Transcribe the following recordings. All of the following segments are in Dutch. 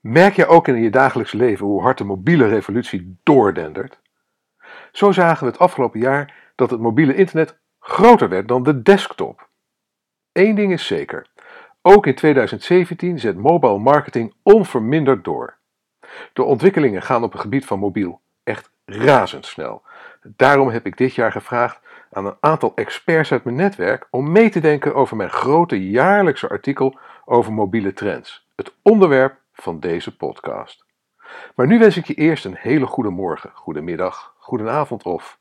Merk je ook in je dagelijks leven hoe hard de mobiele revolutie doordendert? Zo zagen we het afgelopen jaar dat het mobiele internet groter werd dan de desktop. Eén ding is zeker: ook in 2017 zet mobile marketing onverminderd door. De ontwikkelingen gaan op het gebied van mobiel echt razendsnel. Daarom heb ik dit jaar gevraagd aan een aantal experts uit mijn netwerk om mee te denken over mijn grote jaarlijkse artikel over mobiele trends. Het onderwerp van deze podcast. Maar nu wens ik je eerst een hele goede morgen, goedemiddag, goedenavond of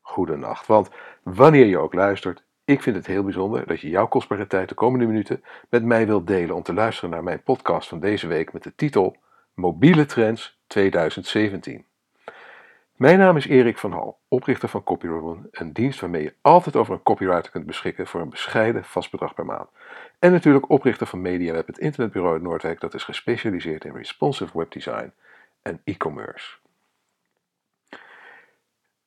goedenacht. Want wanneer je ook luistert, ik vind het heel bijzonder dat je jouw kostbare tijd de komende minuten met mij wilt delen om te luisteren naar mijn podcast van deze week met de titel Mobiele Trends 2017. Mijn naam is Erik van Hal, oprichter van CopyRoom, een dienst waarmee je altijd over een copywriter kunt beschikken voor een bescheiden vast bedrag per maand. En natuurlijk oprichter van MediaWeb, het internetbureau in Noordwijk dat is gespecialiseerd in responsive webdesign en e-commerce.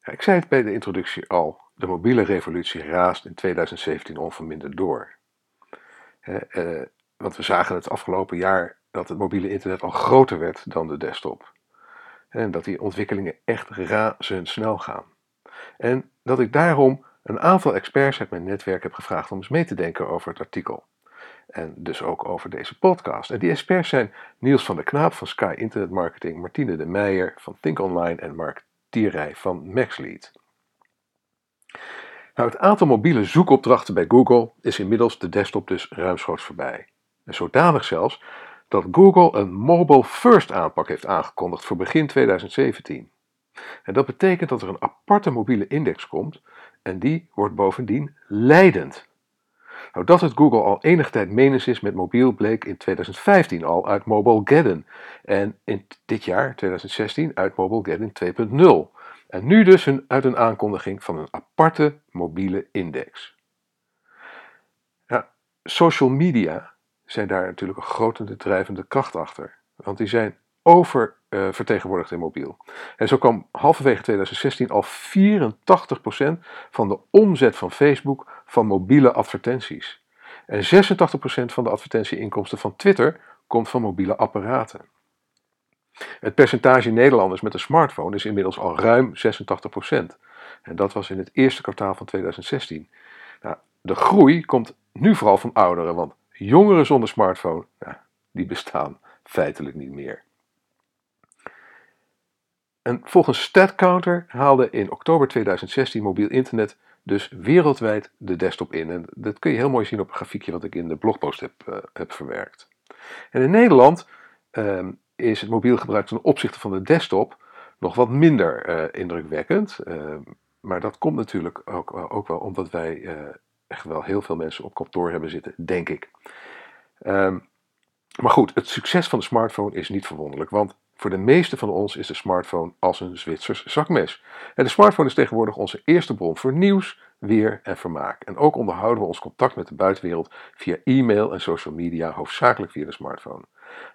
ik zei het bij de introductie al, de mobiele revolutie raast in 2017 onverminderd door. Eh, want we zagen het afgelopen jaar dat het mobiele internet al groter werd dan de desktop. En dat die ontwikkelingen echt razendsnel gaan. En dat ik daarom een aantal experts uit mijn netwerk heb gevraagd om eens mee te denken over het artikel. En dus ook over deze podcast. En die experts zijn Niels van der Knaap van Sky Internet Marketing, Martine de Meijer van Think Online en Mark Tierij van MaxLead. Nou, het aantal mobiele zoekopdrachten bij Google is inmiddels de desktop dus ruimschoots voorbij. En zodanig zelfs dat Google een mobile first aanpak heeft aangekondigd voor begin 2017. En dat betekent dat er een aparte mobiele index komt en die wordt bovendien leidend. Nou, dat het Google al enige tijd menens is met mobiel bleek in 2015 al uit Mobilegeddon en in dit jaar, 2016, uit Mobilegeddon 2.0. En nu dus een, uit een aankondiging van een aparte mobiele index. Social media zijn daar natuurlijk een grote drijvende kracht achter. Want die zijn oververtegenwoordigd uh, in mobiel. En zo kwam halverwege 2016 al 84% van de omzet van Facebook van mobiele advertenties. En 86% van de advertentieinkomsten van Twitter komt van mobiele apparaten. Het percentage Nederlanders met een smartphone is inmiddels al ruim 86%. En dat was in het eerste kwartaal van 2016. Nou, de groei komt nu vooral van ouderen, want Jongeren zonder smartphone, die bestaan feitelijk niet meer. En volgens StatCounter haalde in oktober 2016 mobiel internet dus wereldwijd de desktop in. En dat kun je heel mooi zien op een grafiekje wat ik in de blogpost heb, uh, heb verwerkt. En in Nederland uh, is het mobiel gebruik ten opzichte van de desktop nog wat minder uh, indrukwekkend. Ehm, maar dat komt natuurlijk ook, ook wel omdat wij eh, echt wel heel veel mensen op kantoor hebben zitten, denk ik. Ehm, maar goed, het succes van de smartphone is niet verwonderlijk, want voor de meeste van ons is de smartphone als een Zwitsers zakmes. En de smartphone is tegenwoordig onze eerste bron voor nieuws, weer en vermaak. En ook onderhouden we ons contact met de buitenwereld via e-mail en social media, hoofdzakelijk via de smartphone.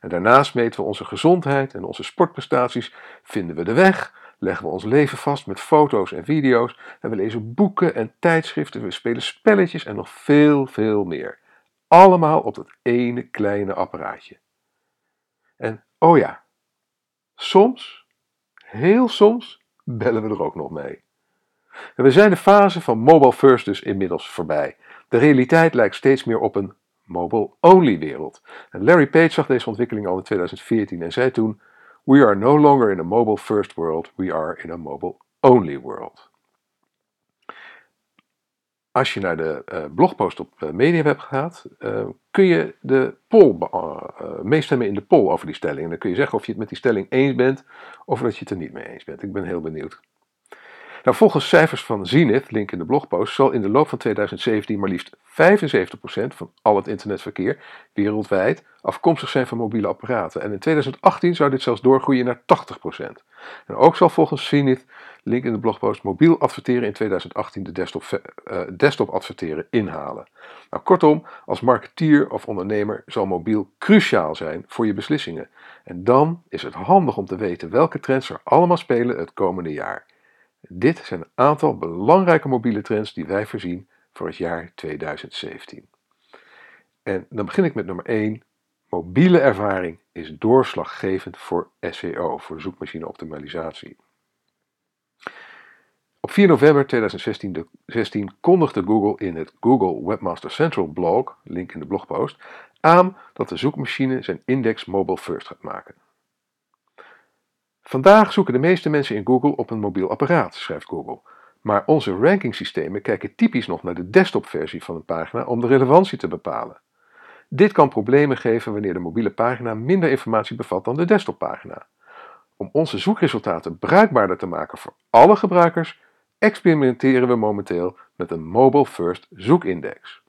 En daarnaast meten we onze gezondheid en onze sportprestaties, vinden we de weg, leggen we ons leven vast met foto's en video's en we lezen boeken en tijdschriften, we spelen spelletjes en nog veel, veel meer. Allemaal op dat ene kleine apparaatje. En oh ja, soms, heel soms, bellen we er ook nog mee. We zijn de fase van mobile first dus inmiddels voorbij. De realiteit lijkt steeds meer op een mobile-only wereld. En Larry Page zag deze ontwikkeling al in 2014 en zei toen: We are no longer in a mobile first world, we are in a mobile only world. Als je naar de uh, blogpost op uh, MediaWeb gaat, uh, kun je de poll meestemmen in de poll over die stelling. En dan kun je zeggen of je het met die stelling eens bent of dat je het er niet mee eens bent. Ik ben heel benieuwd. Nou, volgens cijfers van Zenith, link in de blogpost, zal in de loop van 2017 maar liefst 75% van al het internetverkeer wereldwijd afkomstig zijn van mobiele apparaten. En in 2018 zou dit zelfs doorgroeien naar 80%. En ook zal volgens Zenith, link in de blogpost, mobiel adverteren in 2018 de desktop, uh, desktop adverteren inhalen. Nou, kortom, als marketeer of ondernemer zal mobiel cruciaal zijn voor je beslissingen. En dan is het handig om te weten welke trends er allemaal spelen het komende jaar. Dit zijn een aantal belangrijke mobiele trends die wij voorzien voor het jaar 2017. En dan begin ik met nummer 1, Mobiele ervaring is doorslaggevend voor SEO, voor zoekmachine optimalisatie. Op 4 november 2016 16 kondigde Google in het Google Webmaster Central blog, link in de blogpost, aan dat de zoekmachine zijn index mobile first gaat maken. Vandaag zoeken de meeste mensen in Google op een mobiel apparaat, schrijft Google. Maar onze rankingsystemen kijken typisch nog naar de desktopversie van een pagina om de relevantie te bepalen. Dit kan problemen geven wanneer de mobiele pagina minder informatie bevat dan de desktoppagina. Om onze zoekresultaten bruikbaarder te maken voor alle gebruikers, experimenteren we momenteel met een Mobile First zoekindex.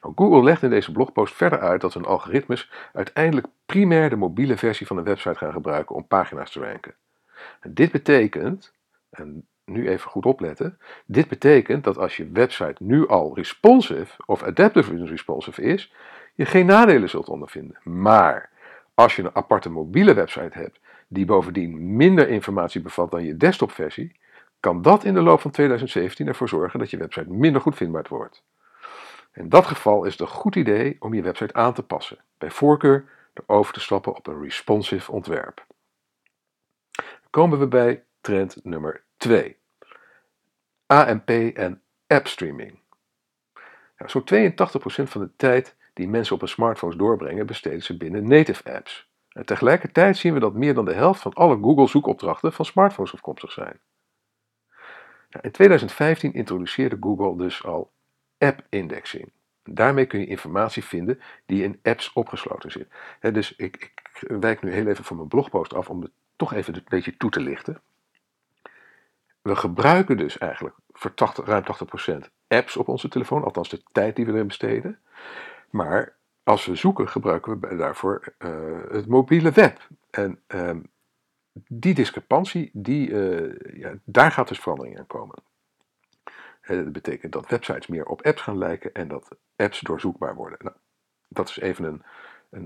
Nou, Google legt in deze blogpost verder uit dat hun algoritmes uiteindelijk primair de mobiele versie van een website gaan gebruiken om pagina's te ranken. En dit betekent, en nu even goed opletten, dit betekent dat als je website nu al responsive of adaptive responsive is, je geen nadelen zult ondervinden. Maar als je een aparte mobiele website hebt die bovendien minder informatie bevat dan je desktopversie, kan dat in de loop van 2017 ervoor zorgen dat je website minder goed vindbaar wordt. In dat geval is het een goed idee om je website aan te passen, bij voorkeur door over te stappen op een responsive ontwerp. Dan komen we bij trend nummer 2. AMP en appstreaming. Nou, Zo'n 82% van de tijd die mensen op hun smartphones doorbrengen, besteden ze binnen native apps. En tegelijkertijd zien we dat meer dan de helft van alle Google zoekopdrachten van smartphones afkomstig zijn. Nou, in 2015 introduceerde Google dus al app-indexing. Daarmee kun je informatie vinden die in apps opgesloten zit. dus ik, ik wijk nu heel even van mijn blogpost af om het toch even een beetje toe te lichten. We gebruiken dus eigenlijk voor 80, ruim 80% apps op onze telefoon, althans de tijd die we erin besteden. Maar als we zoeken, gebruiken we daarvoor uh, het mobiele web. En uh, die discrepantie, die, uh, ja, daar gaat dus verandering aan komen. Dat betekent dat websites meer op apps gaan lijken en dat apps doorzoekbaar worden. Nou, dat is even een,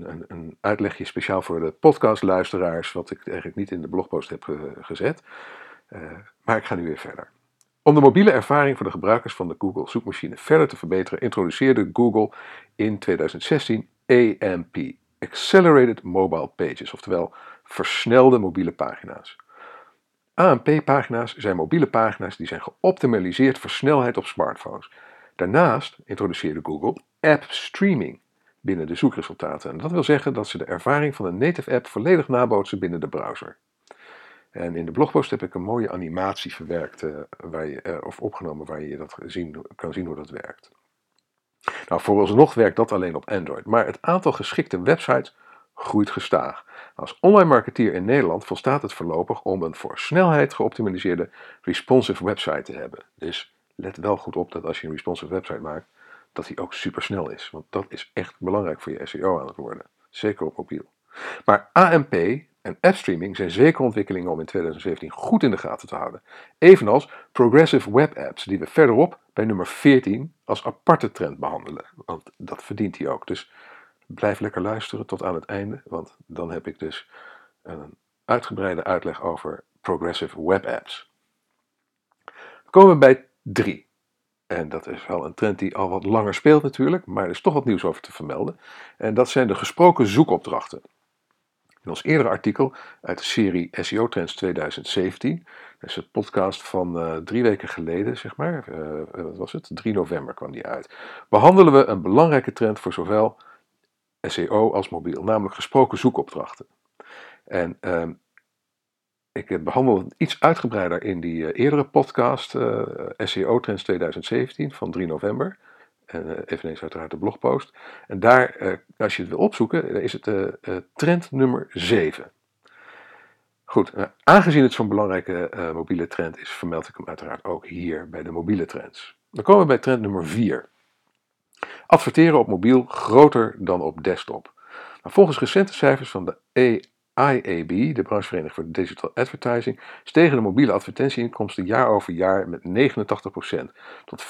een, een, uitlegje speciaal voor de podcastluisteraars, wat ik eigenlijk niet in de blogpost heb gezet. Uh, maar ik ga nu weer verder. Om de mobiele ervaring voor de gebruikers van de Google zoekmachine verder te verbeteren, introduceerde Google in 2016 AMP, Accelerated Mobile Pages, oftewel versnelde mobiele pagina's. AMP-pagina's zijn mobiele pagina's die zijn geoptimaliseerd voor snelheid op smartphones. Daarnaast introduceerde Google app streaming binnen de zoekresultaten. En dat wil zeggen dat ze de ervaring van een native app volledig nabootsen binnen de browser. En in de blogpost heb ik een mooie animatie verwerkt, uh, waar je, uh, of opgenomen, waar je dat zien, kan zien hoe dat werkt. Nou, vooralsnog werkt dat alleen op Android, maar het aantal geschikte websites groeit gestaag. Als online marketeer in Nederland volstaat het voorlopig om een voor snelheid geoptimaliseerde responsive website te hebben. Dus let wel goed op dat als je een responsive website maakt, dat die ook super snel is. Want dat is echt belangrijk voor je SEO aan het worden. Zeker op mobiel. Maar AMP en appstreaming zijn zeker ontwikkelingen om in 2017 goed in de gaten te houden. Evenals progressive web apps, die we verderop bij nummer 14 als aparte trend behandelen. Want dat verdient hij ook. Dus blijf lekker luisteren tot aan het einde, want dan heb ik dus een uitgebreide uitleg over progressive web apps. Dan komen we bij 3. En dat is wel een trend die al wat langer speelt natuurlijk, maar er is toch wat nieuws over te vermelden. En dat zijn de gesproken zoekopdrachten. In ons eerdere artikel uit de serie SEO Trends 2017, dat is een podcast van uh, drie weken geleden, zeg maar, uh, wat was het? 3 november kwam die uit, behandelen we een belangrijke trend voor zowel SEO als mobiel, namelijk gesproken zoekopdrachten. En uh, ik behandel het iets uitgebreider in die uh, eerdere podcast, SEO Trends 2017 van 3 november. En uh, eveneens uiteraard de blogpost. En daar, als je het wil opzoeken, is het trend nummer 7. Goed, aangezien het zo'n belangrijke mobiele trend is, vermeld ik hem uiteraard ook hier bij de mobiele trends. Dan komen we bij trend nummer 4. Adverteren op mobiel groter dan op desktop. Volgens recente cijfers van de IAB, de branchevereniging voor Digital Advertising, stegen de mobiele advertentieinkomsten jaar over jaar met 89% tot 15,5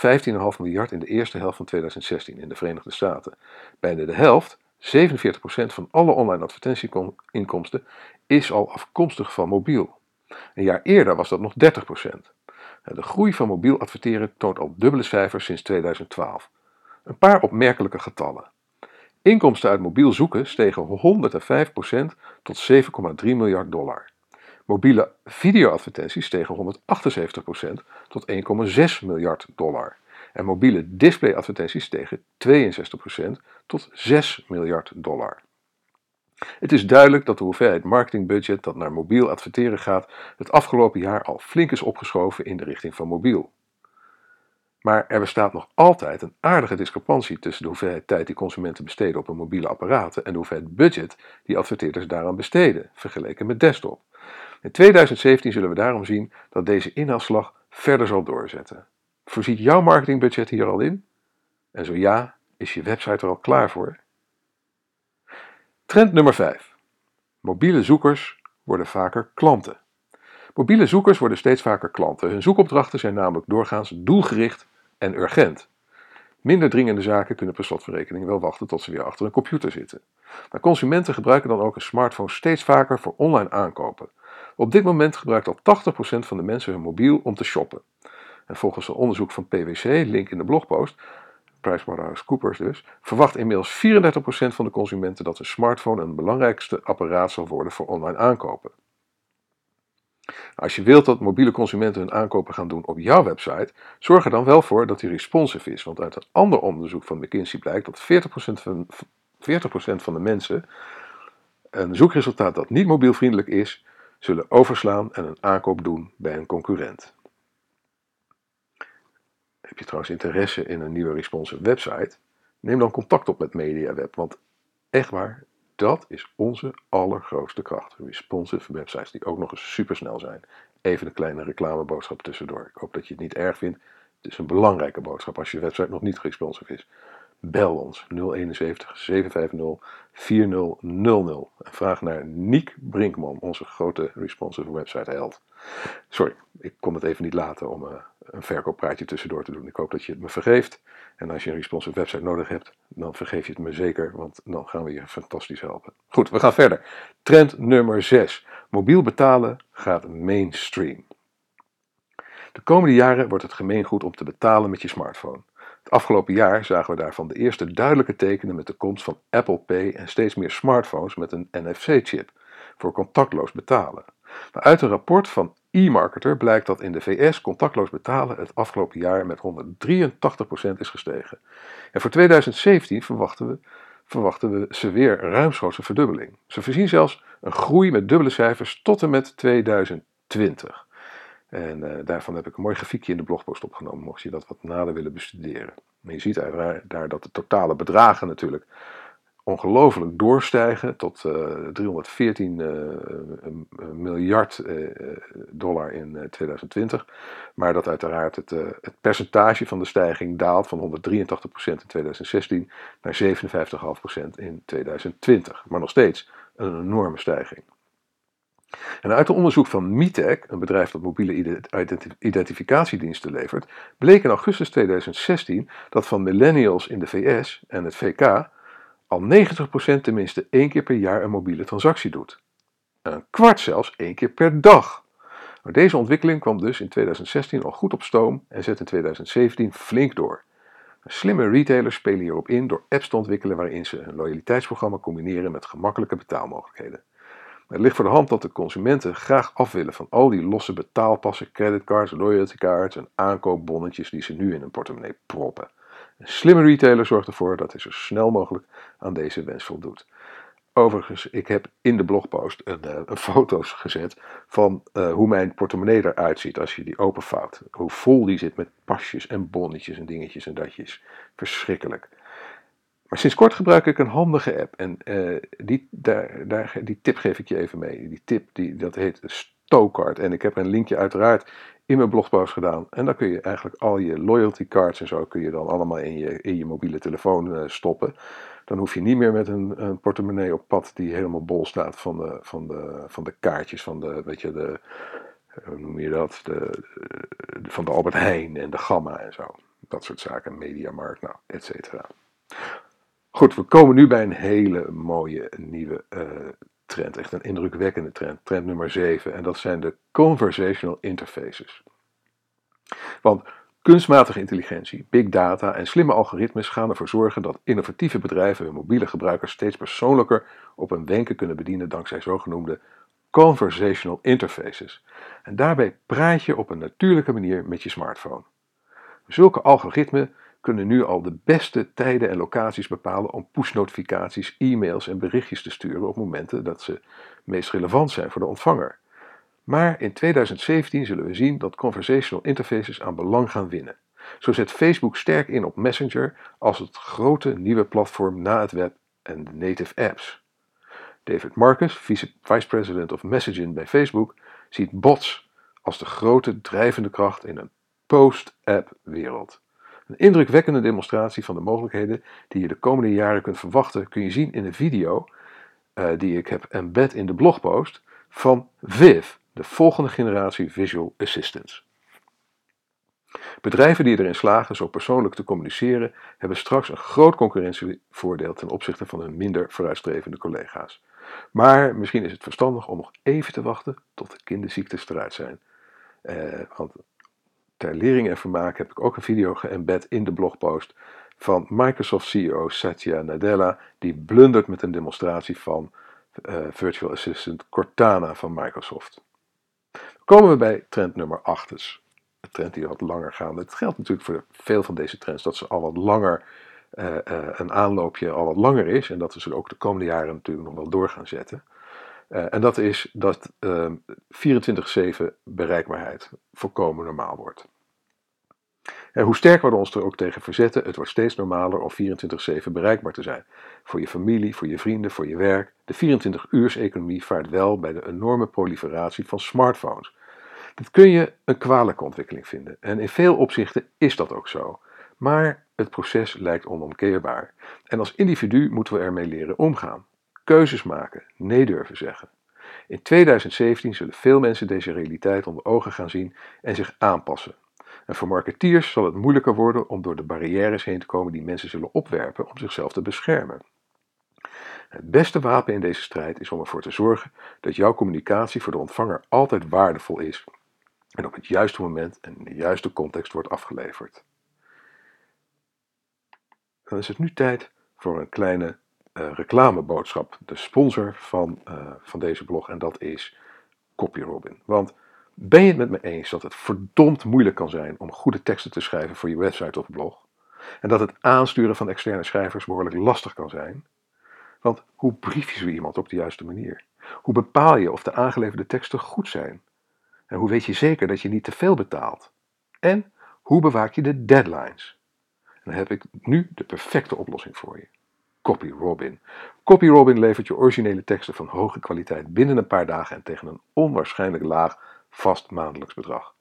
miljard in de eerste helft van 2016 in de Verenigde Staten. Bijna de helft, 47% van alle online advertentieinkomsten, is al afkomstig van mobiel. Een jaar eerder was dat nog 30%. De groei van mobiel adverteren toont al dubbele cijfers sinds 2012. Een paar opmerkelijke getallen. Inkomsten uit mobiel zoeken stegen 105% tot 7,3 miljard dollar. Mobiele videoadvertenties stegen 178% tot 1,6 miljard dollar. En mobiele displayadvertenties stegen 62% tot 6 miljard dollar. Het is duidelijk dat de hoeveelheid marketingbudget dat naar mobiel adverteren gaat het afgelopen jaar al flink is opgeschoven in de richting van mobiel. Maar er bestaat nog altijd een aardige discrepantie tussen de hoeveelheid tijd die consumenten besteden op hun mobiele apparaten en de hoeveelheid budget die adverteerders daaraan besteden, vergeleken met desktop. In 2017 zullen we daarom zien dat deze inhaalslag verder zal doorzetten. Voorziet jouw marketingbudget hier al in? En zo ja, is je website er al klaar voor? Trend nummer 5. Mobiele zoekers worden vaker klanten. Mobiele zoekers worden steeds vaker klanten. Hun zoekopdrachten zijn namelijk doorgaans doelgericht en urgent. Minder dringende zaken kunnen per slotverrekening wel wachten tot ze weer achter een computer zitten. Maar consumenten gebruiken dan ook een smartphone steeds vaker voor online aankopen. Op dit moment gebruikt al 80% van de mensen hun mobiel om te shoppen. En volgens een onderzoek van PwC, link in de blogpost, PricewaterhouseCoopers dus, verwacht inmiddels 34% van de consumenten dat een smartphone een belangrijkste apparaat zal worden voor online aankopen. Als je wilt dat mobiele consumenten hun aankopen gaan doen op jouw website, zorg er dan wel voor dat die responsive is. Want uit een ander onderzoek van McKinsey blijkt dat 40% van, 40% van de mensen een zoekresultaat dat niet mobielvriendelijk is, zullen overslaan en een aankoop doen bij een concurrent. Heb je trouwens interesse in een nieuwe responsive website? Neem dan contact op met MediaWeb, want echt waar, dat is onze allergrootste kracht. Responsive websites die ook nog eens supersnel zijn. Even een kleine reclameboodschap tussendoor. Ik hoop dat je het niet erg vindt. Het is een belangrijke boodschap als je website nog niet responsive is. Bel ons 071 750 4000 en vraag naar Niek Brinkman, onze grote responsive website held. Sorry, ik kon het even niet laten om uh, een verkooppraatje tussendoor te doen. Ik hoop dat je het me vergeeft. En als je een responsive website nodig hebt, dan vergeef je het me zeker, want dan gaan we je fantastisch helpen. Goed, we gaan verder. Trend nummer 6. Mobiel betalen gaat mainstream. De komende jaren wordt het gemeengoed om te betalen met je smartphone. Het afgelopen jaar zagen we daarvan de eerste duidelijke tekenen met de komst van Apple Pay en steeds meer smartphones met een NFC-chip voor contactloos betalen. Maar uit een rapport van e-marketer blijkt dat in de VS contactloos betalen het afgelopen jaar met 183% is gestegen. En voor 2017 verwachten we, verwachten we ze weer ruimschoots verdubbeling. Ze voorzien zelfs een groei met dubbele cijfers tot en met 2020. En uh, daarvan heb ik een mooi grafiekje in de blogpost opgenomen, mocht je dat wat nader willen bestuderen. Maar je ziet uiteraard daar dat de totale bedragen natuurlijk ongelooflijk doorstijgen tot uh, 314 uh, miljard uh, dollar in 2020. Maar dat uiteraard het, het, percentage van de stijging daalt van 183% in 2016 naar 57,5% in 2020. Maar nog steeds een enorme stijging. En uit een onderzoek van Mitec, een bedrijf dat mobiele identificatiediensten levert, bleek in augustus 2016 dat van millennials in de VS en het VK al 90% tenminste één keer per jaar een mobiele transactie doet. Een kwart zelfs één keer per dag. Maar deze ontwikkeling kwam dus in 2016 al goed op stoom en zet in 2017 flink door. Slimme retailers spelen hierop in door apps te ontwikkelen waarin ze hun loyaliteitsprogramma combineren met gemakkelijke betaalmogelijkheden. Het ligt voor de hand dat de consumenten graag af willen van al die losse betaalpassen, creditcards, loyaltycards en aankoopbonnetjes die ze nu in hun portemonnee proppen. Een slimme retailer zorgt ervoor dat hij zo snel mogelijk aan deze wens voldoet. Overigens, ik heb in de blogpost een, een foto's gezet van uh, hoe mijn portemonnee eruit ziet als je die openvouwt. Hoe vol die zit met pasjes en bonnetjes en dingetjes en datjes. Verschrikkelijk. Maar sinds kort gebruik ik een handige app en uh, die, daar, daar, die tip geef ik je even mee. Die tip die, dat heet Stokart en ik heb een linkje uiteraard in mijn blogpost gedaan. En dan kun je eigenlijk al je loyalty cards en zo kun je dan allemaal in je, in je mobiele telefoon uh, stoppen. Dan hoef je niet meer met een, een, portemonnee op pad die helemaal bol staat van de, van de, van de kaartjes, van de, weet je, de, hoe noem je dat, de, van de Albert Heijn en de Gamma en zo. Dat soort zaken, Mediamarkt, nou, et cetera. Goed, we komen nu bij een hele mooie nieuwe uh, trend. Echt een indrukwekkende trend. Trend nummer 7. En dat zijn de conversational interfaces. Want Kunstmatige intelligentie, big data en slimme algoritmes gaan ervoor zorgen dat innovatieve bedrijven hun mobiele gebruikers steeds persoonlijker op een wenken kunnen bedienen dankzij zogenoemde conversational interfaces. En daarbij praat je op een natuurlijke manier met je smartphone. Zulke algoritmen kunnen nu al de beste tijden en locaties bepalen om push-notificaties, e-mails en berichtjes te sturen op momenten dat ze meest relevant zijn voor de ontvanger. Maar in 2017 zullen we zien dat conversational interfaces aan belang gaan winnen. Zo zet Facebook sterk in op Messenger als het grote nieuwe platform na het web en de native apps. David Marcus, vice president of messaging bij Facebook, ziet bots als de grote drijvende kracht in een post-app wereld. Een indrukwekkende demonstratie van de mogelijkheden die je de komende jaren kunt verwachten kun je zien in een video uh, die ik heb embed in de blogpost van Viv, de volgende generatie visual assistants. Bedrijven die erin slagen zo persoonlijk te communiceren, hebben straks een groot concurrentievoordeel ten opzichte van hun minder vooruitstrevende collega's. Maar misschien is het verstandig om nog even te wachten tot de kinderziektes eruit zijn. Eh, want ter lering en vermaak heb ik ook een video geëmbed in de blogpost van Microsoft CEO Satya Nadella, die blundert met een demonstratie van uh, Virtual Assistant Cortana van Microsoft. Komen we bij trend nummer 8. Dus een trend die wat langer gaat. Het geldt natuurlijk voor veel van deze trends dat ze al wat langer, uh, uh, een aanloopje al wat langer is en dat we ze ook de komende jaren natuurlijk nog wel door gaan zetten. Uh, en dat is dat 24-7 bereikbaarheid volkomen normaal wordt. En hoe sterker we ons er ook tegen verzetten, het wordt steeds normaler om 24-7 bereikbaar te zijn. Voor je familie, voor je vrienden, voor je werk. De 24-uurs-economie vaart wel bij de enorme proliferatie van smartphones. Dat kun je een kwalijke ontwikkeling vinden. En in veel opzichten is dat ook zo. Maar het proces lijkt onomkeerbaar. En als individu moeten we ermee leren omgaan. Keuzes maken, nee durven zeggen. In 2017 zullen veel mensen deze realiteit onder ogen gaan zien en zich aanpassen. En voor marketeers zal het moeilijker worden om door de barrières heen te komen die mensen zullen opwerpen om zichzelf te beschermen. Het beste wapen in deze strijd is om ervoor te zorgen dat jouw communicatie voor de ontvanger altijd waardevol is en op het juiste moment en in de juiste context wordt afgeleverd. Dan is het nu tijd voor een kleine reclameboodschap. De sponsor van, uh, van deze blog en dat is CopyRobin. Want ben je het met me eens dat het verdomd moeilijk kan zijn om goede teksten te schrijven voor je website of blog? En dat het aansturen van externe schrijvers behoorlijk lastig kan zijn? Want hoe brief je zo iemand op de juiste manier? Hoe bepaal je of de aangeleverde teksten goed zijn? En hoe weet je zeker dat je niet te veel betaalt? En hoe bewaak je de deadlines? En dan heb ik nu de perfecte oplossing voor je. CopyRobin. CopyRobin levert je originele teksten van hoge kwaliteit binnen een paar dagen en tegen een onwaarschijnlijk laag vast maandelijks bedrag.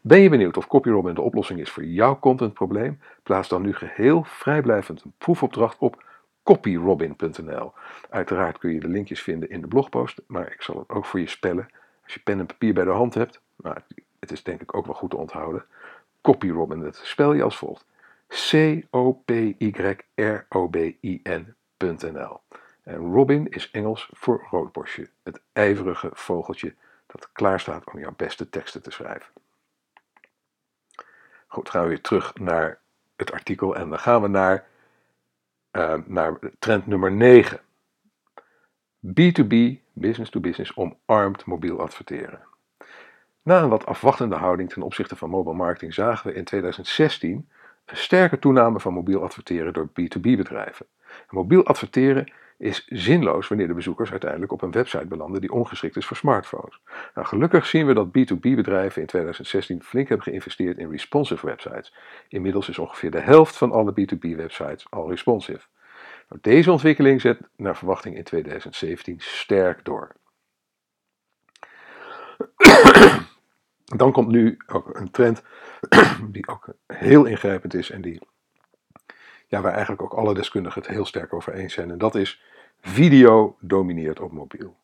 Ben je benieuwd of CopyRobin de oplossing is voor jouw contentprobleem? Plaats dan nu geheel vrijblijvend een proefopdracht op copyrobin.nl. Uiteraard kun je de linkjes vinden in de blogpost, maar ik zal het ook voor je spellen. Als je pen en papier bij de hand hebt, maar het is denk ik ook wel goed te onthouden. CopyRobin, dat spel je als volgt. C-O-P-Y-R-O-B-I-N.nl. En Robin is Engels voor roodborstje, het ijverige vogeltje dat klaar staat om jouw beste teksten te schrijven. Goed, gaan we weer terug naar het artikel en dan gaan we naar, uh, naar trend nummer 9. B2B, business to business, omarmt mobiel adverteren. Na een wat afwachtende houding ten opzichte van mobile marketing zagen we in 2016 een sterke toename van mobiel adverteren door B2B bedrijven. mobiel adverteren is zinloos wanneer de bezoekers uiteindelijk op een website belanden die ongeschikt is voor smartphones. Nou, gelukkig zien we dat B2B-bedrijven in 2016 flink hebben geïnvesteerd in responsive websites. Inmiddels is ongeveer de helft van alle B2B-websites al responsive. Nou, deze ontwikkeling zet naar verwachting in 2017 sterk door. Dan komt nu ook een trend die ook heel ingrijpend is en die ja, waar eigenlijk ook alle deskundigen het heel sterk over eens zijn. En dat is video domineert op mobiel.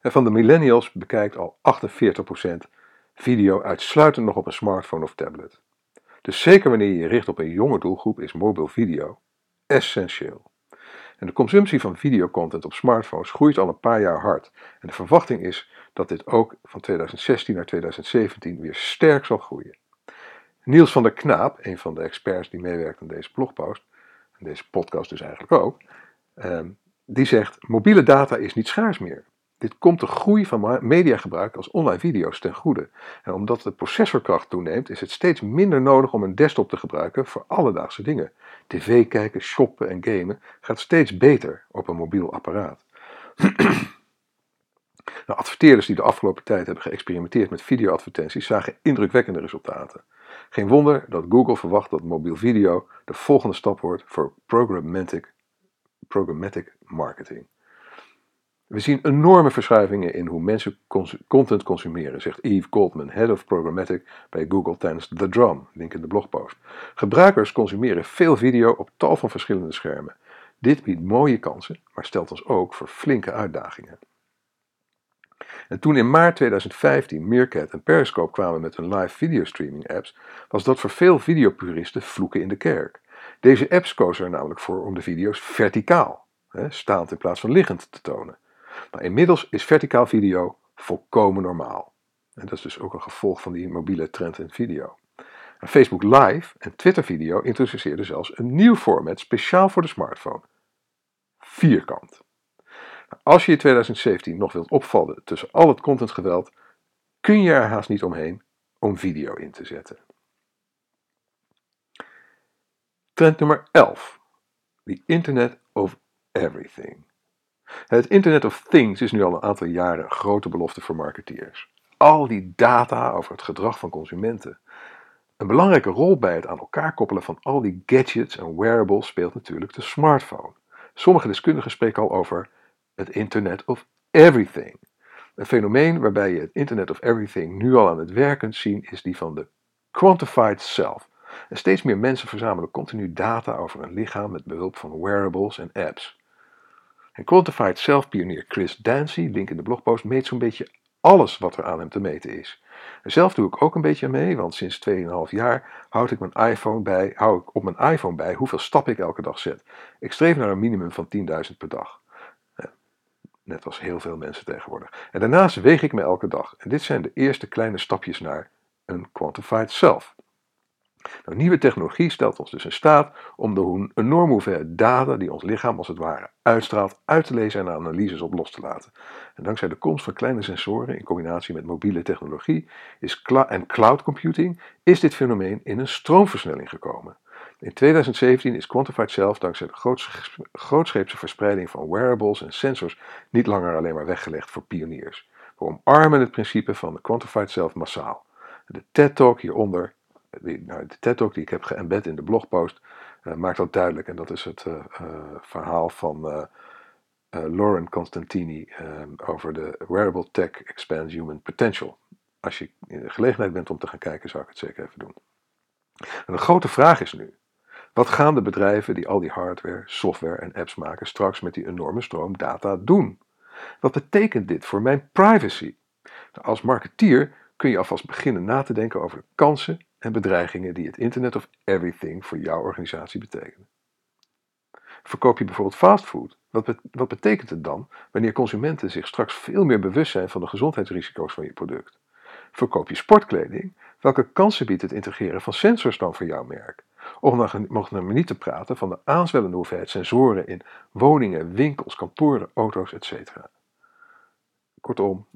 En van de millennials bekijkt al 48% video uitsluitend nog op een smartphone of tablet. Dus zeker wanneer je je richt op een jonge doelgroep is mobiel video essentieel. En de consumptie van videocontent op smartphones groeit al een paar jaar hard. En de verwachting is dat dit ook van 2016 naar 2017 weer sterk zal groeien. Niels van der Knaap, een van de experts die meewerkt aan deze blogpost, en deze podcast dus eigenlijk ook, ehm, die zegt: mobiele data is niet schaars meer. Dit komt de groei van mediagebruik als online video's ten goede. En omdat de processorkracht toeneemt, is het steeds minder nodig om een desktop te gebruiken voor alledaagse dingen. TV kijken, shoppen en gamen gaat steeds beter op een mobiel apparaat. nou, adverteerders die de afgelopen tijd hebben geëxperimenteerd met videoadvertenties zagen indrukwekkende resultaten. Geen wonder dat Google verwacht dat mobiel video de volgende stap wordt voor programmatic, programmatic marketing. We zien enorme verschuivingen in hoe mensen content consumeren, zegt Eve Goldman, Head of Programmatic bij Google tijdens The Drum, link in de blogpost. Gebruikers consumeren veel video op tal van verschillende schermen. Dit biedt mooie kansen, maar stelt ons ook voor flinke uitdagingen. En toen in maart 2015 Meerkat en Periscope kwamen met hun live videostreaming apps, was dat voor veel videopuristen vloeken in de kerk. Deze apps kozen er namelijk voor om de video's verticaal, staand in plaats van liggend, te tonen. Maar inmiddels is verticaal video volkomen normaal. En dat is dus ook een gevolg van die mobiele trend in video. En Facebook Live en Twitter video introduceerden zelfs een nieuw format speciaal voor de smartphone. Vierkant. Nou, als je in 2017 nog wilt opvallen tussen al het contentgeweld, kun je er haast niet omheen om video in te zetten. Trend nummer 11. The Internet of Everything. Het Internet of Things is nu al een aantal jaren grote belofte voor marketeers. Al die data over het gedrag van consumenten. Een belangrijke rol bij het aan elkaar koppelen van al die gadgets en wearables speelt natuurlijk de smartphone. Sommige deskundigen spreken al over het Internet of Everything. Een fenomeen waarbij je het Internet of Everything nu al aan het werk kunt zien is die van de quantified self. Steeds meer mensen verzamelen continu data over een lichaam met behulp van wearables en apps. En Quantified Self-pionier Chris Dancy, link in de blogpost, meet zo'n beetje alles wat er aan hem te meten is. zelf doe ik ook een beetje mee, want sinds 2,5 jaar houd ik, mijn iPhone bij, hou ik op mijn iPhone bij hoeveel stappen ik elke dag zet. Ik streef naar een minimum van 10.000 per dag. Net als heel veel mensen tegenwoordig. En daarnaast weeg ik me elke dag. En dit zijn de eerste kleine stapjes naar een quantified self. Nou, nieuwe technologie stelt ons dus in staat om de enorme hoeveelheid data die ons lichaam als het ware uitstraalt uit te lezen en analyses op los te laten. En dankzij de komst van kleine sensoren in combinatie met mobiele technologie is en cloud computing is dit fenomeen in een stroomversnelling gekomen. In 2017 is Quantified Self dankzij de grootscheepse verspreiding van wearables en sensors niet langer alleen maar weggelegd voor pioniers. We omarmen het principe van de Quantified Self massaal. De TED-talk hieronder nou, de TED-talk die ik heb geëmbed in de blogpost uh, maakt dat duidelijk. En dat is het uh, verhaal van Lauren Constantini over de Wearable Tech Expands Human Potential. Als je in de gelegenheid bent om te gaan kijken, zou ik het zeker even doen. En de grote vraag is nu: wat gaan de bedrijven die al die hardware, software en apps maken straks met die enorme stroom data doen? Wat betekent dit voor mijn privacy? Nou, als marketeer kun je alvast beginnen na te denken over de kansen en bedreigingen die het Internet of Everything voor jouw organisatie betekenen. Verkoop je bijvoorbeeld fastfood? Wat, betekent het dan wanneer consumenten zich straks veel meer bewust zijn van de gezondheidsrisico's van je product? Verkoop je sportkleding? Welke kansen biedt het integreren van sensors dan voor jouw merk? Om nog niet te praten van de aanzwellende hoeveelheid sensoren in woningen, winkels, kantoren, auto's, etc. Kortom,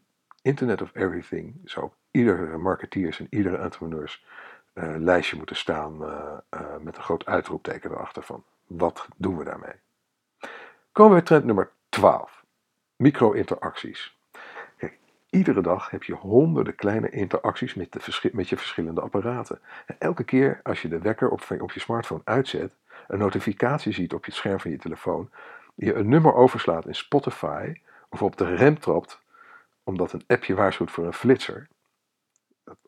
Internet of Everything zou iedere marketeers en iedere entrepreneurs uh, lijstje moeten staan uh, uh, met een groot uitroepteken erachter van wat doen we daarmee. Komen we bij trend nummer 12. Micro-interacties. Iedere dag heb je honderden kleine interacties met, de met je verschillende apparaten. En elke keer als je de wekker op, op je smartphone uitzet, een notificatie ziet op het scherm van je telefoon, je een nummer overslaat in Spotify of op de rem trapt omdat een appje waarschuwt voor een flitser,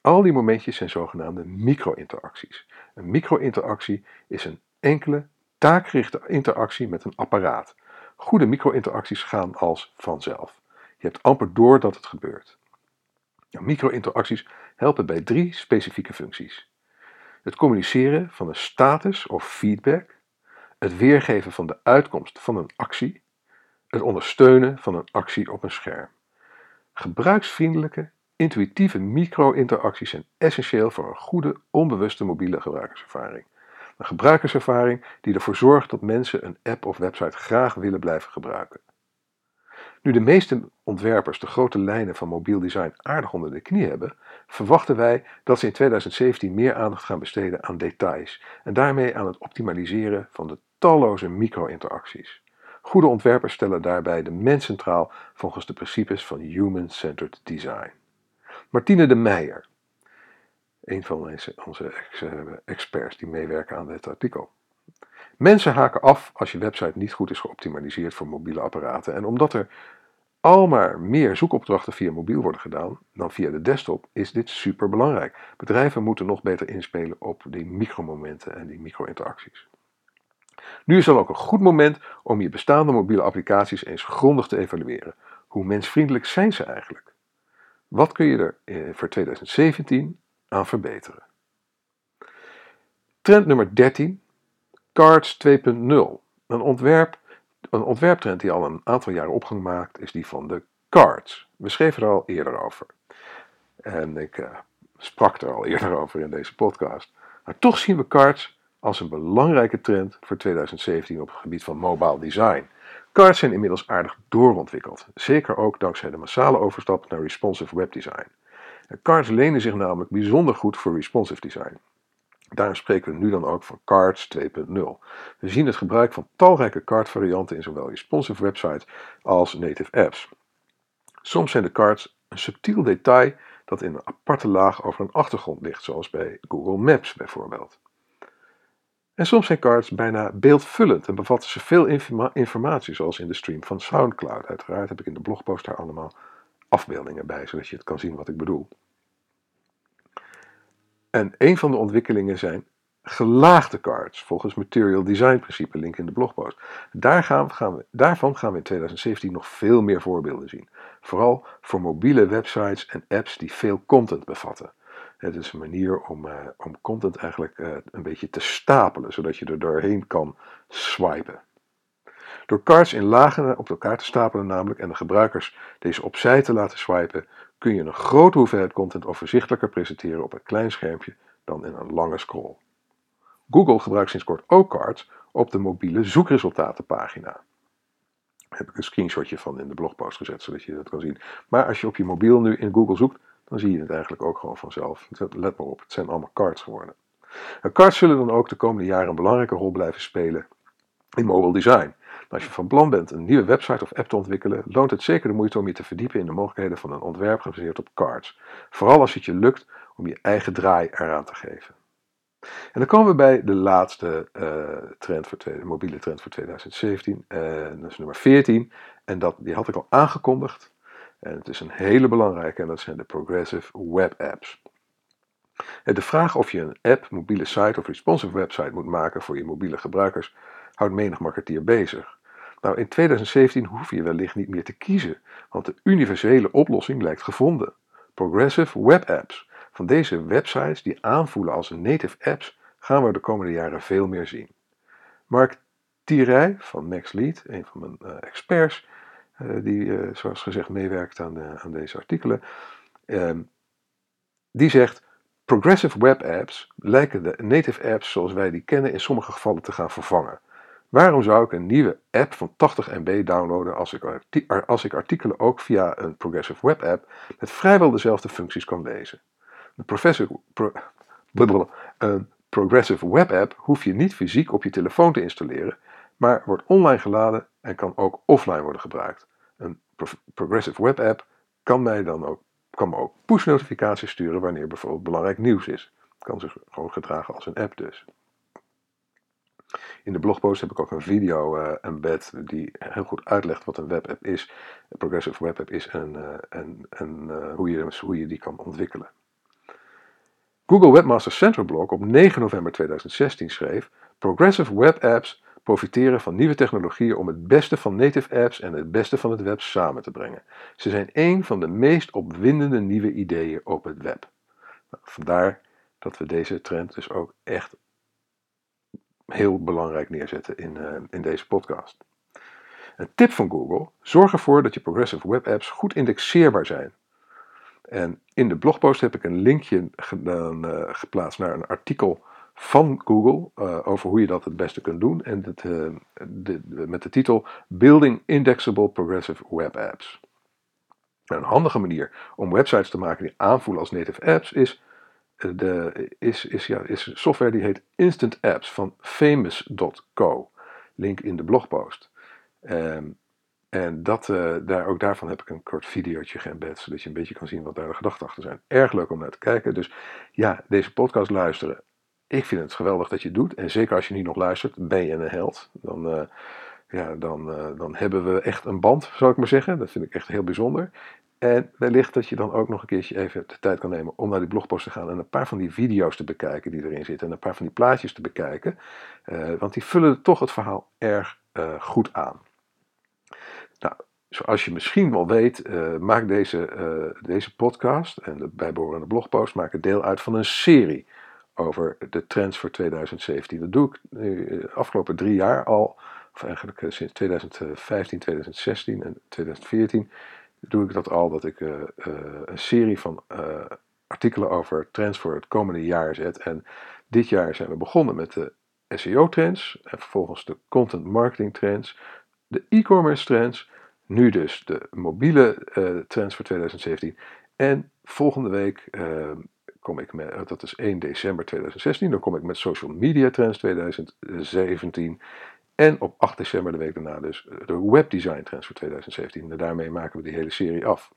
al die momentjes zijn zogenaamde micro-interacties. Een micro-interactie is een enkele taakgerichte interactie met een apparaat. Goede micro-interacties gaan als vanzelf. Je hebt amper door dat het gebeurt. Nou, micro-interacties helpen bij drie specifieke functies. Het communiceren van een status of feedback, het weergeven van de uitkomst van een actie, het ondersteunen van een actie op een scherm. Gebruiksvriendelijke Intuïtieve micro-interacties zijn essentieel voor een goede, onbewuste mobiele gebruikerservaring. Een gebruikerservaring die ervoor zorgt dat mensen een app of website graag willen blijven gebruiken. Nu de meeste ontwerpers de grote lijnen van mobiel design aardig onder de knie hebben, verwachten wij dat ze in 2017 meer aandacht gaan besteden aan details en daarmee aan het optimaliseren van de talloze micro-interacties. Goede ontwerpers stellen daarbij de mens centraal volgens de principes van human-centered design. Martine de Meijer, een van onze experts die meewerken aan dit artikel. Mensen haken af als je website niet goed is geoptimaliseerd voor mobiele apparaten. En omdat er al maar meer zoekopdrachten via mobiel worden gedaan dan via de desktop, is dit super belangrijk. Bedrijven moeten nog beter inspelen op die micromomenten en die micro-interacties. Nu is dan ook een goed moment om je bestaande mobiele applicaties eens grondig te evalueren. Hoe mensvriendelijk zijn ze eigenlijk? Wat kun je er eh, voor 2017 aan verbeteren? Trend nummer 13, Cards 2.0. Een, ontwerp, een ontwerptrend die al een aantal jaren opgang maakt, is die van de cards. We schreven er al eerder over. En ik uh, sprak er al eerder over in deze podcast. Maar toch zien we cards als een belangrijke trend voor 2017 op het gebied van mobile design. Cards zijn inmiddels aardig doorontwikkeld, zeker ook dankzij de massale overstap naar responsive webdesign. Cards lenen zich namelijk bijzonder goed voor responsive design. Daarom spreken we nu dan ook van Cards 2.0. We zien het gebruik van talrijke card-varianten in zowel responsive websites als native apps. Soms zijn de cards een subtiel detail dat in een aparte laag over een achtergrond ligt, zoals bij Google Maps bijvoorbeeld. En soms zijn cards bijna beeldvullend en bevatten ze veel informatie, zoals in de stream van SoundCloud. Uiteraard heb ik in de blogpost daar allemaal afbeeldingen bij, zodat je het kan zien wat ik bedoel. En een van de ontwikkelingen zijn gelaagde cards, volgens Material Design principe, link in de blogpost. Daar gaan we, daarvan gaan we in 2017 nog veel meer voorbeelden zien. Vooral voor mobiele websites en apps die veel content bevatten. Het is een manier om, uh, om content eigenlijk uh, een beetje te stapelen, zodat je er doorheen kan swipen. Door cards in lagen op elkaar te stapelen namelijk en de gebruikers deze opzij te laten swipen, kun je een grote hoeveelheid content overzichtelijker presenteren op een klein schermpje dan in een lange scroll. Google gebruikt sinds kort ook cards op de mobiele zoekresultatenpagina. Daar heb ik een screenshotje van in de blogpost gezet, zodat je dat kan zien. Maar als je op je mobiel nu in Google zoekt, dan zie je het eigenlijk ook gewoon vanzelf. Let maar op, het zijn allemaal cards geworden. En cards zullen dan ook de komende jaren een belangrijke rol blijven spelen in mobile design. als je van plan bent een nieuwe website of app te ontwikkelen, loont het zeker de moeite om je te verdiepen in de mogelijkheden van een ontwerp gebaseerd op cards. Vooral als het je lukt om je eigen draai eraan te geven. En dan komen we bij de laatste uh, trend voor mobiele trend voor 2017. Uh, dat is nummer 14. En dat, die had ik al aangekondigd. En het is een hele belangrijke en dat zijn de Progressive Web Apps. De vraag of je een app, mobiele site of responsive website moet maken voor je mobiele gebruikers houdt menig marketeer bezig. Nou, in 2017 hoef je wellicht niet meer te kiezen, want de universele oplossing lijkt gevonden. Progressive Web Apps. Van deze websites die aanvoelen als native apps gaan we de komende jaren veel meer zien. Mark Thierry van MaxLead, een van mijn uh, experts, die uh, zoals gezegd meewerkt aan, aan deze artikelen, ehm, die zegt Progressive web apps lijken de native apps zoals wij die kennen in sommige gevallen te gaan vervangen. Waarom zou ik een nieuwe app van 80 MB downloaden als ik, als ik artikelen ook via een Progressive Web app met vrijwel dezelfde functies kan lezen? Een Progressive Web app hoef je niet fysiek op je telefoon te installeren, maar wordt online geladen en kan ook offline worden gebruikt. Een Progressive Web app kan mij dan ook, kan me ook push notificaties sturen wanneer bijvoorbeeld belangrijk nieuws is. Kan zich gewoon gedragen als een app dus. In de blogpost heb ik ook een video uh, embed die heel goed uitlegt wat een webapp is, een progressive webapp is en, en, en uh, hoe, je, hoe je die kan ontwikkelen. Google Webmaster Central Blog op 9 november 2016 schreef: Progressive web apps profiteren van nieuwe technologieën om het beste van native apps en het beste van het web samen te brengen. Ze zijn een van de meest opwindende nieuwe ideeën op het web. Nou, vandaar dat we deze trend dus ook echt heel belangrijk neerzetten in, uh, in deze podcast. Een tip van Google: zorg ervoor dat je progressive web apps goed indexeerbaar zijn. En in de blogpost heb ik een linkje uh, geplaatst naar een artikel van Google uh, over hoe je dat het beste kunt doen. En de, met de titel Building Indexable Progressive Web Apps. Een handige manier om websites te maken die aanvoelen als native apps is, de, is, is, ja, is software die heet Instant Apps van famous.co. Link in de blogpost. Um, en dat, daar, ook daarvan heb ik een kort videootje geëmbed, zodat je een beetje kan zien wat daar de gedachten achter zijn. Erg leuk om naar te kijken. Dus ja, deze podcast luisteren. Ik vind het geweldig dat je het doet. En zeker als je nu nog luistert, ben je een held. Dan, uh, ja, dan, uh, dan hebben we echt een band, zou ik maar zeggen. Dat vind ik echt heel bijzonder. En wellicht dat je dan ook nog een keertje even de tijd kan nemen om naar die blogpost te gaan en een paar van die video's te bekijken die erin zitten. En een paar van die plaatjes te bekijken. want die vullen toch het verhaal erg goed aan. Nou, zoals je misschien wel weet, uh, maakt deze, deze podcast en de bijbehorende blogpost maken deel uit van een serie over de trends voor 2017. Dat doe ik nu de eh, afgelopen drie jaar al, of eigenlijk sinds 2015, 2016 en 2014 doe ik dat al, dat ik uh, een serie van artikelen over trends voor het komende jaar zet. En dit jaar zijn we begonnen met de SEO-trends en vervolgens de content marketing trends, de e-commerce trends, nu dus de mobiele trends voor 2017. En volgende week kom ik met, dat is 1 december 2016, dan kom ik met social media trends 2017. En op 8 december, de week daarna, dus de webdesign trends voor 2017. En daarmee maken we die hele serie af.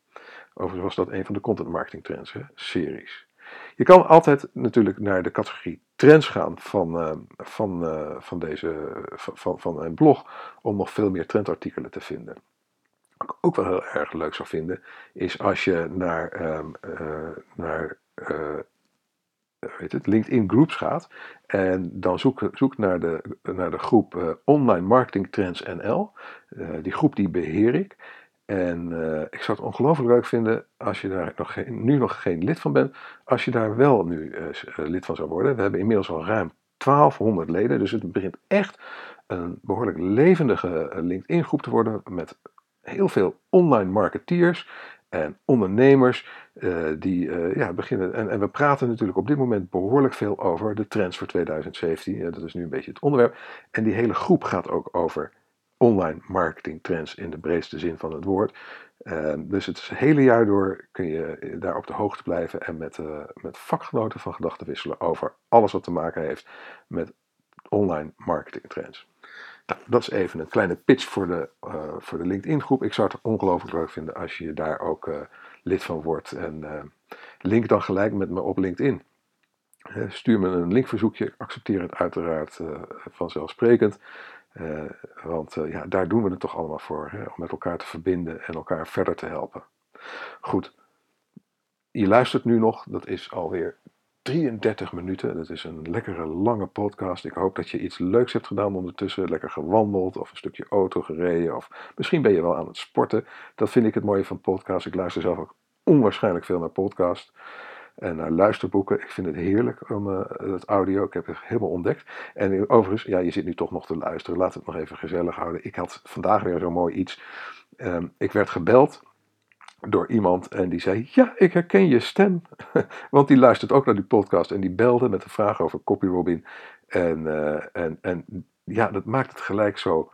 Overigens was dat een van de content marketing trends, hè? series. Je kan altijd natuurlijk naar de categorie trends gaan van, uh, van, uh, van, deze, van, van een blog om nog veel meer trendartikelen te vinden. Wat ik ook wel heel erg leuk zou vinden, is als je naar, uh, naar weet het, LinkedIn Groups gaat en dan zoek, zoek naar, de, naar de groep Online Marketing Trends NL. die groep die beheer ik. En ik zou het ongelooflijk leuk vinden als je daar nog geen, nu nog geen lid van bent, als je daar wel nu lid van zou worden. We hebben inmiddels al ruim 1200 leden, dus het begint echt een behoorlijk levendige LinkedIn groep te worden met heel veel online marketeers en ondernemers uh, die ja, beginnen. En, en, we praten natuurlijk op dit moment behoorlijk veel over de trends voor 2017. dat is nu een beetje het onderwerp. En die hele groep gaat ook over online marketing trends in de breedste zin van het woord. Uh, dus het hele jaar door kun je daar op de hoogte blijven en met, met vakgenoten van gedachten wisselen over alles wat te maken heeft met online marketing trends. Nou, dat is even een kleine pitch voor de, uh, voor de LinkedIn groep. Ik zou het ongelooflijk leuk vinden als je daar ook lid van wordt. En link dan gelijk met me op LinkedIn. stuur me een linkverzoekje. Accepteer het uiteraard vanzelfsprekend. Want ja, daar doen we het toch allemaal voor, hè, om met elkaar te verbinden en elkaar verder te helpen. Goed, je luistert nu nog, dat is alweer 33 minuten. Dat is een lekkere lange podcast. Ik hoop dat je iets leuks hebt gedaan ondertussen. Lekker gewandeld of een stukje auto gereden. Of misschien ben je wel aan het sporten. Dat vind ik het mooie van podcast. Ik luister zelf ook onwaarschijnlijk veel naar podcast en naar luisterboeken. Ik vind het heerlijk om uh, het audio. Ik heb het helemaal ontdekt. En overigens, ja, je zit nu toch nog te luisteren. Laat het nog even gezellig houden. Ik had vandaag weer zo mooi iets. Um, ik werd gebeld door iemand en die zei: Ja, ik herken je stem. Want die luistert ook naar die podcast en die belde met een vraag over CopyRobin. En, uh, en, en ja, dat maakt het gelijk zo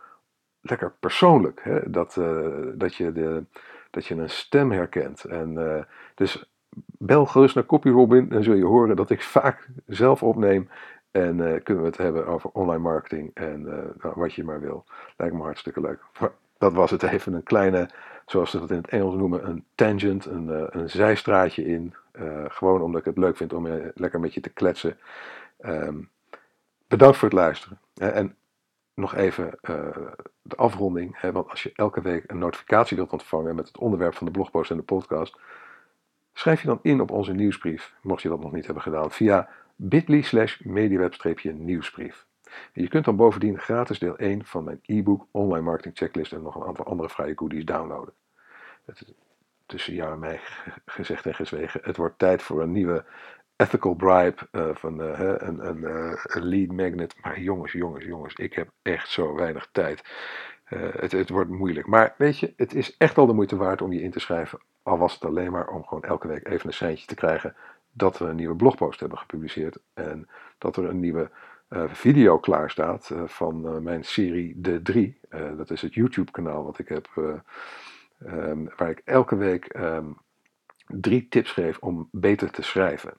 lekker persoonlijk. Hè? Dat, uh, dat, je de, dat je een stem herkent. En dus bel gerust naar CopyRobin, dan zul je horen dat ik vaak zelf opneem. En kunnen we het hebben over online marketing en nou, wat je maar wil. Lijkt me hartstikke leuk. Dat was het even een kleine, zoals ze dat in het Engels noemen, een tangent, een, uh, een zijstraatje in. gewoon omdat ik het leuk vind om lekker met je te kletsen. Um, bedankt voor het luisteren. En nog even de afronding. Hè, want als je elke week een notificatie wilt ontvangen met het onderwerp van de blogpost en de podcast Schrijf je dan in op onze nieuwsbrief, mocht je dat nog niet hebben gedaan, via bit.ly slash mediaweb-nieuwsbrief. Je kunt dan bovendien gratis deel 1 van mijn e-book Online Marketing Checklist en nog een aantal andere vrije goodies downloaden. Het is tussen jou en mij gezegd en gezwegen, het wordt tijd voor een nieuwe ethical bribe uh, van uh, een, uh, een lead magnet. Maar jongens, jongens, jongens, ik heb echt zo weinig tijd. het, het wordt moeilijk. Maar weet je, het is echt al de moeite waard om je in te schrijven. Al was het alleen maar om gewoon elke week even een seintje te krijgen dat we een nieuwe blogpost hebben gepubliceerd. En dat er een nieuwe video klaar staat uh, van uh, mijn serie De 3. dat is het YouTube kanaal wat ik heb. Um, waar ik elke week um, drie tips geef om beter te schrijven.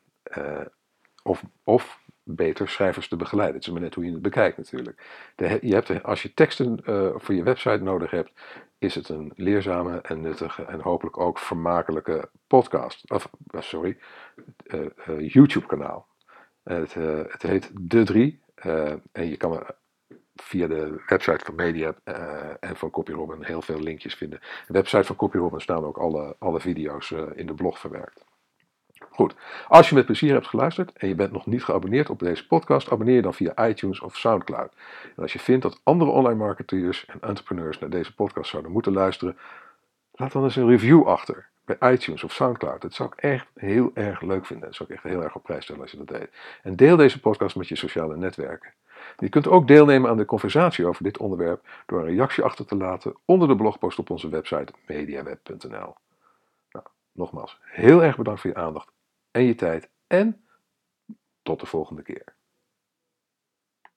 of, of beter schrijvers te begeleiden. Het is maar net hoe je het bekijkt natuurlijk. De, je hebt, als je teksten voor je website nodig hebt, is het een leerzame en nuttige en hopelijk ook vermakelijke podcast. Of, sorry, YouTube kanaal. Het, uh, het heet De Drie. Uh, en je kan via de website van Media uh, en van CopyRobin heel veel linkjes vinden. De website van CopyRobin staan ook alle, alle video's in de blog verwerkt. Goed, als je met plezier hebt geluisterd en je bent nog niet geabonneerd op deze podcast, abonneer dan via iTunes of Soundcloud. En als je vindt dat andere online marketeers en entrepreneurs naar deze podcast zouden moeten luisteren, laat dan eens een review achter bij iTunes of Soundcloud. Dat zou ik echt heel erg leuk vinden. Dat zou ik echt heel erg op prijs stellen als je dat deed. En deel deze podcast met je sociale netwerken. Je kunt ook deelnemen aan de conversatie over dit onderwerp door een reactie achter te laten onder de blogpost op onze website mediaweb.nl. Nou, nogmaals, heel erg bedankt voor je aandacht en je tijd en tot de volgende keer.